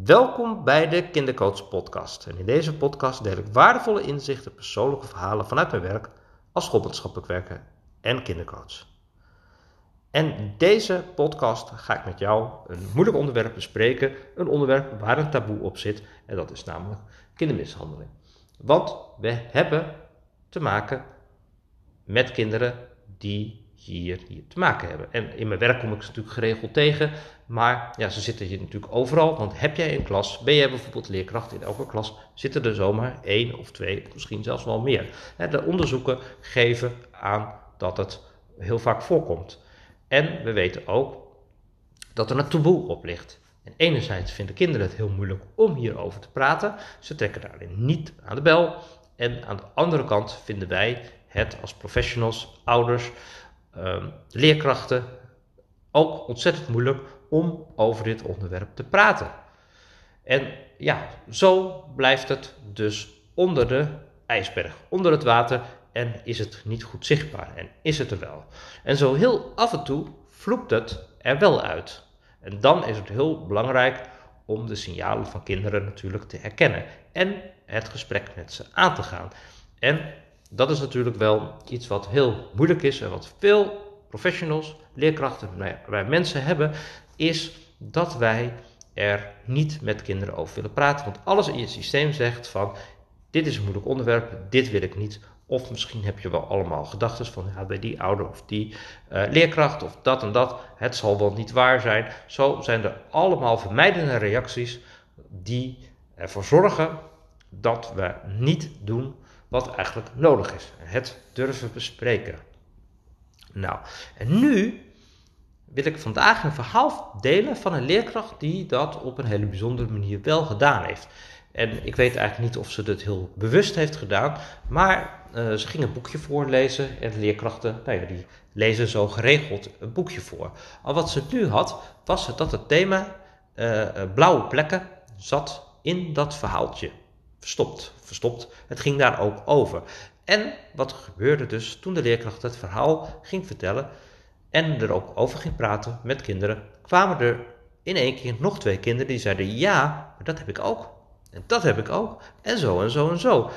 Welkom bij de Kindercoach Podcast. En in deze podcast deel ik waardevolle inzichten, persoonlijke verhalen vanuit mijn werk als schoolmaatschappelijk werker en kindercoach. En in deze podcast ga ik met jou een moeilijk onderwerp bespreken. Een onderwerp waar een taboe op zit. En dat is namelijk kindermishandeling. Want we hebben te maken met kinderen die hier, hier te maken hebben. En in mijn werk kom ik ze natuurlijk geregeld tegen, maar ja, ze zitten hier natuurlijk overal. Want heb jij een klas, ben jij bijvoorbeeld leerkracht in elke klas, zitten er zomaar één of twee, misschien zelfs wel meer. De onderzoeken geven aan dat het heel vaak voorkomt. En we weten ook dat er een taboe op ligt. En enerzijds vinden kinderen het heel moeilijk om hierover te praten. Ze trekken daarin niet aan de bel. En aan de andere kant vinden wij het als professionals, ouders, Ehm, leerkrachten ook ontzettend moeilijk om over dit onderwerp te praten. En ja, zo blijft het dus onder de ijsberg, onder het water en is het niet goed zichtbaar en is het er wel. En zo heel af en toe vloept het er wel uit. En dan is het heel belangrijk om de signalen van kinderen natuurlijk te herkennen en het gesprek met ze aan te gaan. En dat is natuurlijk wel iets wat heel moeilijk is en wat veel professionals, leerkrachten, wij mensen hebben, is dat wij er niet met kinderen over willen praten. Want alles in je systeem zegt van dit is een moeilijk onderwerp, dit wil ik niet. Of misschien heb je wel allemaal gedachten van ja, bij die ouder of die uh, leerkracht of dat en dat. Het zal wel niet waar zijn. Zo zijn er allemaal vermijdende reacties die ervoor zorgen dat we niet doen wat eigenlijk nodig is. Het durven bespreken. Nou, en nu wil ik vandaag een verhaal delen van een leerkracht die dat op een hele bijzondere manier wel gedaan heeft. En ik weet eigenlijk niet of ze dit heel bewust heeft gedaan, maar uh, ze ging een boekje voorlezen en leerkrachten, nou ja, die lezen zo geregeld een boekje voor. Al wat ze nu had, was dat het thema uh, blauwe plekken zat in dat verhaaltje verstopt. Verstopt. Het ging daar ook over. En wat gebeurde dus toen de leerkracht het verhaal ging vertellen en er ook over ging praten met kinderen, kwamen er in één keer nog twee kinderen die zeiden: Ja, maar dat heb ik ook. En dat heb ik ook. En zo en zo en zo.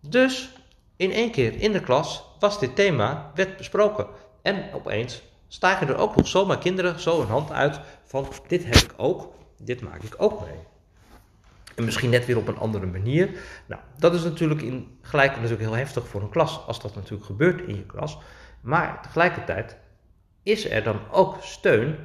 Dus in één keer in de klas was dit thema, werd besproken. En opeens staken er ook nog zomaar kinderen zo een hand uit van: Dit heb ik ook, dit maak ik ook mee. En misschien net weer op een andere manier. Nou, dat is natuurlijk in, gelijk natuurlijk heel heftig voor een klas, als dat natuurlijk gebeurt in je klas. Maar tegelijkertijd is er dan ook steun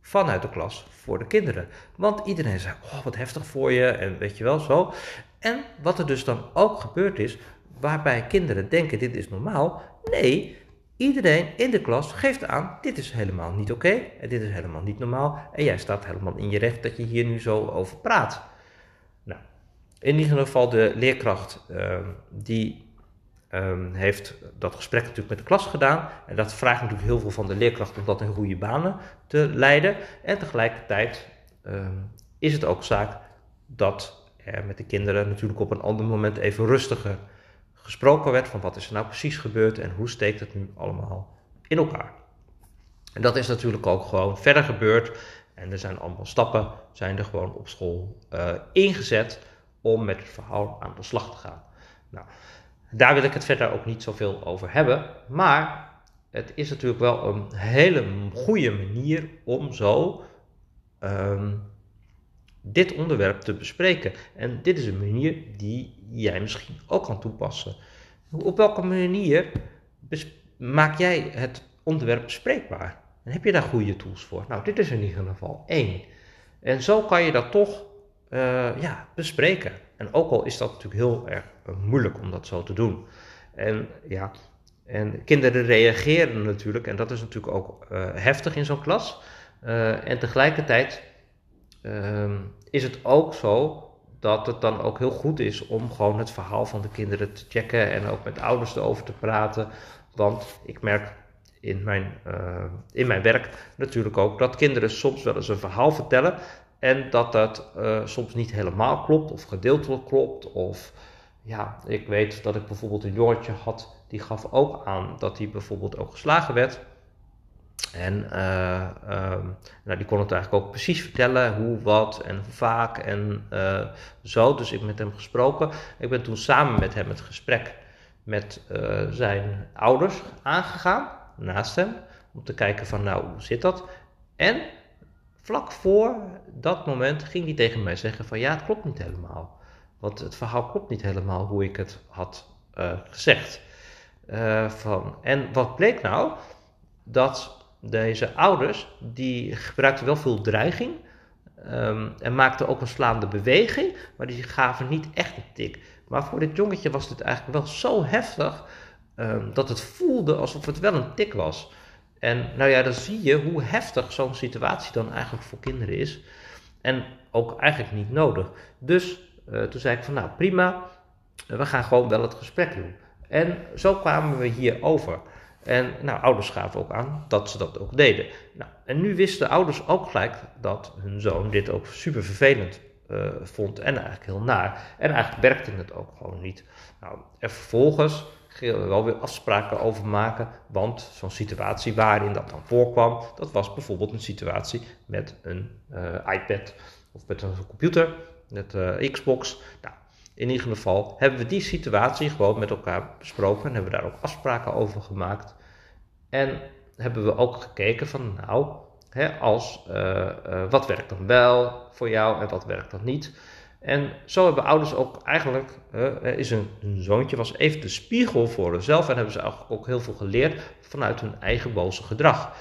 vanuit de klas voor de kinderen. Want iedereen zegt, oh wat heftig voor je en weet je wel zo. En wat er dus dan ook gebeurd is, waarbij kinderen denken dit is normaal. Nee, iedereen in de klas geeft aan, dit is helemaal niet oké en dit is helemaal niet normaal. En jij staat helemaal in je recht dat je hier nu zo over praat. In ieder geval de leerkracht ehm, die ehm, heeft dat gesprek natuurlijk met de klas gedaan. En dat vraagt natuurlijk heel veel van de leerkracht om dat in goede banen te leiden. En tegelijkertijd ehm, is het ook zaak dat er met de kinderen natuurlijk op een ander moment even rustiger gesproken werd van wat is er nou precies gebeurd en hoe steekt het nu allemaal in elkaar. En dat is natuurlijk ook gewoon verder gebeurd. En er zijn allemaal stappen, zijn er gewoon op school uh, ingezet om met het verhaal aan de slag te gaan. Nou, daar wil ik het verder ook niet zoveel over hebben, maar het is natuurlijk wel een hele goede manier om zo ehm, dit onderwerp te bespreken. En dit is een manier die jij misschien ook kan toepassen. Op welke manier maak jij het onderwerp bespreekbaar? En heb je daar goede tools voor? Nou, dit is in ieder geval één. En zo kan je dat toch uh, ja, bespreken. En ook al is dat natuurlijk heel erg eh, moeilijk om dat zo te doen. En ja, en kinderen reageren natuurlijk, en dat is natuurlijk ook uh, heftig in zo'n klas. En tegelijkertijd uh, is het ook zo dat het dan ook heel goed is om gewoon het verhaal van de kinderen te checken en ook met ouders erover te praten. Want ik merk in mijn, in mijn werk natuurlijk ook dat kinderen soms wel eens een verhaal vertellen en dat dat uh, soms niet helemaal klopt of gedeeltelijk klopt. Of ja, ik weet dat ik bijvoorbeeld een jongetje had, die gaf ook aan dat hij bijvoorbeeld ook geslagen werd. En uh, nou, die kon het eigenlijk ook precies vertellen hoe, wat en vaak en uh, zo. Dus ik met hem gesproken. Ik ben toen samen met hem het gesprek met zijn ouders aangegaan, naast hem. Om te kijken van nou, hoe zit dat? En vlak voor dat moment ging hij tegen mij zeggen van ja, het klopt niet helemaal. Want het verhaal klopt niet helemaal hoe ik het had gezegd. van, en wat bleek nou? Dat deze ouders, die gebruikten wel veel dreiging um, en maakten ook een slaande beweging, maar die gaven niet echt een tik. Maar voor dit jongetje was dit eigenlijk wel zo heftig um, dat het voelde alsof het wel een tik was. En nou ja, dan zie je hoe heftig zo'n situatie dan eigenlijk voor kinderen is. En ook eigenlijk niet nodig. Dus uh, toen zei ik van nou prima, we gaan gewoon wel het gesprek doen. En zo kwamen we hier over. En nou, ouders gaven ook aan dat ze dat ook deden. Nou, en nu wisten ouders ook gelijk dat hun zoon dit ook super vervelend uh, vond en eigenlijk heel naar. En eigenlijk werkte het ook gewoon niet. Nou, en vervolgens wel weer afspraken over maken, want zo'n situatie waarin dat dan voorkwam, dat was bijvoorbeeld een situatie met een uh, iPad of met een computer, met uh, Xbox. Nou, in ieder geval hebben we die situatie gewoon met elkaar besproken en hebben daar ook afspraken over gemaakt. En hebben we ook gekeken van nou, hè, als, uh, wat werkt dan wel voor jou en wat werkt dan niet. En zo hebben ouders ook eigenlijk, is een, een, zoontje was even de spiegel voor zichzelf en hebben ze ook heel veel geleerd vanuit hun eigen boze gedrag.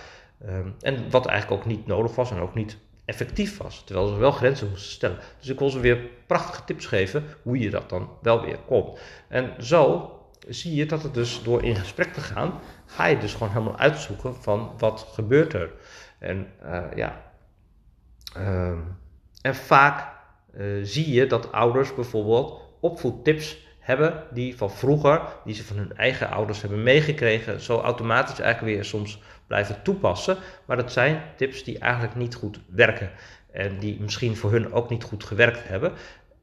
Um, en wat eigenlijk ook niet nodig was en ook niet effectief was, terwijl ze wel grenzen moesten stellen. Dus ik wil ze weer prachtige tips geven hoe je dat dan wel weer kon. En zo zie je dat het dus door in gesprek te gaan, ga je dus gewoon helemaal uitzoeken van wat gebeurt er. En uh, ja, uh, en vaak zie je dat ouders bijvoorbeeld opvoedtips hebben die van vroeger, die ze van hun eigen ouders hebben meegekregen, zo automatisch eigenlijk weer soms blijven toepassen. Maar dat zijn tips die eigenlijk niet goed werken en die misschien voor hun ook niet goed gewerkt hebben.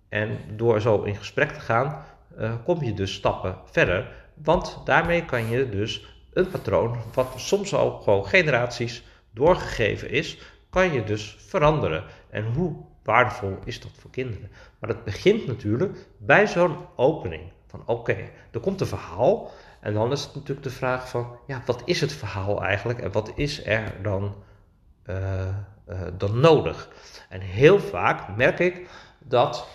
En door zo in gesprek te gaan, uh, kom je dus stappen verder. Want daarmee kan je dus een patroon, wat soms al gewoon generaties doorgegeven is, kan je dus veranderen. En hoe waardevol is dat voor kinderen? Maar dat begint natuurlijk bij zo'n opening. Van oké, er komt een verhaal. En dan is het natuurlijk de vraag van, ja, wat is het verhaal eigenlijk? En wat is er dan, uh, uh, dan nodig? En heel vaak merk ik dat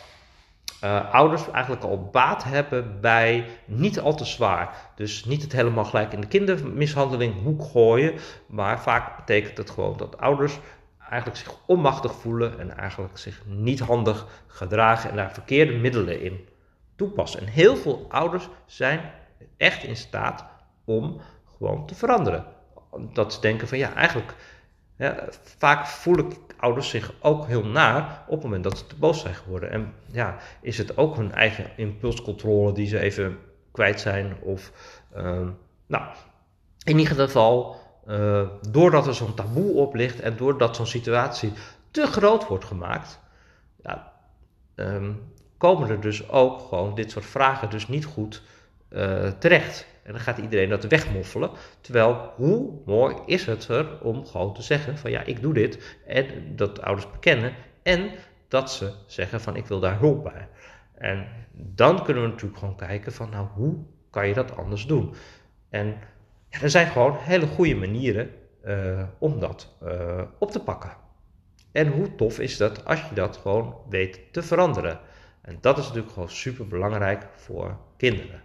uh, ouders eigenlijk al baat hebben bij niet al te zwaar. Dus niet het helemaal gelijk in de kindermishandeling hoek gooien. Maar vaak betekent het gewoon dat ouders eigenlijk zich onmachtig voelen en eigenlijk zich niet handig gedragen en daar verkeerde middelen in toepassen. En heel veel ouders zijn echt in staat om gewoon te veranderen. Dat ze denken van ja, eigenlijk, ja, vaak voel ik ouders zich ook heel naar op het moment dat ze te boos zijn geworden. En ja, is het ook hun eigen impulscontrole die ze even kwijt zijn? Of, uh, nou, in ieder geval, uh, doordat er zo'n taboe op ligt en doordat zo'n situatie te groot wordt gemaakt, ja, um, komen er dus ook gewoon dit soort vragen dus niet goed uh, terecht. En dan gaat iedereen dat wegmoffelen. Terwijl, hoe mooi is het er om gewoon te zeggen van ja, ik doe dit. En dat ouders bekennen. En dat ze zeggen van ik wil daar hulp bij. En dan kunnen we natuurlijk gewoon kijken van nou, hoe kan je dat anders doen? En er zijn gewoon hele goede manieren uh, om dat uh, op te pakken. En hoe tof is dat als je dat gewoon weet te veranderen? En dat is natuurlijk gewoon super belangrijk voor kinderen.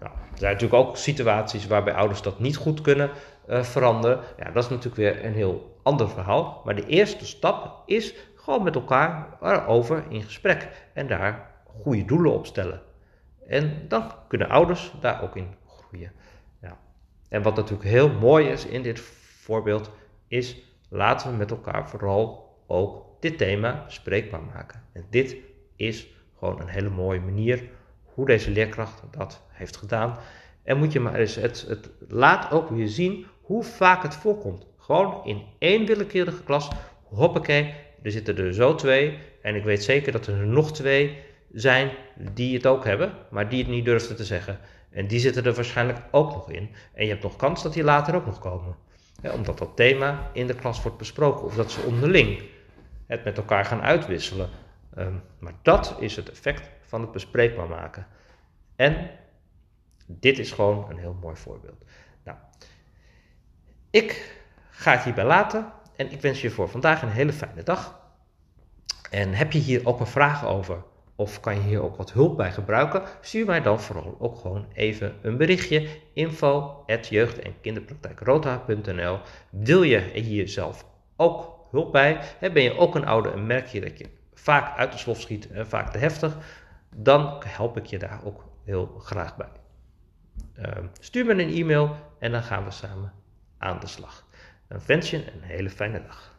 Nou, er zijn natuurlijk ook situaties waarbij ouders dat niet goed kunnen uh, veranderen. Ja, dat is natuurlijk weer een heel ander verhaal. Maar de eerste stap is gewoon met elkaar erover in gesprek en daar goede doelen op stellen. En dan kunnen ouders daar ook in groeien. Ja. En wat natuurlijk heel mooi is in dit voorbeeld, is laten we met elkaar vooral ook dit thema bespreekbaar maken. En dit is gewoon een hele mooie manier hoe deze leerkracht dat heeft gedaan. En moet je maar eens, het, het laat ook weer zien hoe vaak het voorkomt. Gewoon in één willekeurige klas, hoppakee, er zitten er zo twee. En ik weet zeker dat er nog twee zijn die het ook hebben, maar die het niet durfden te zeggen. En die zitten er waarschijnlijk ook nog in. En je hebt nog kans dat die later ook nog komen. omdat dat thema in de klas wordt besproken of dat ze onderling het met elkaar gaan uitwisselen. Ehm, maar dat is het effect van het bespreekbaar maken. En dit is gewoon een heel mooi voorbeeld. Nou, ik ga het hierbij laten en ik wens je voor vandaag een hele fijne dag. En heb je hier ook een vraag over of kan je hier ook wat hulp bij gebruiken? Stuur mij dan vooral ook gewoon even een berichtje. Info jeugd- en kinderpraktijkrota.nl Wil je hier zelf ook hulp bij? Ben je ook een ouder en merk je dat je vaak uit de slof schiet en vaak te heftig? Dan help ik je daar ook heel graag bij. Ehm, stuur me een e-mail en dan gaan we samen aan de slag. Dan wens je een hele fijne dag.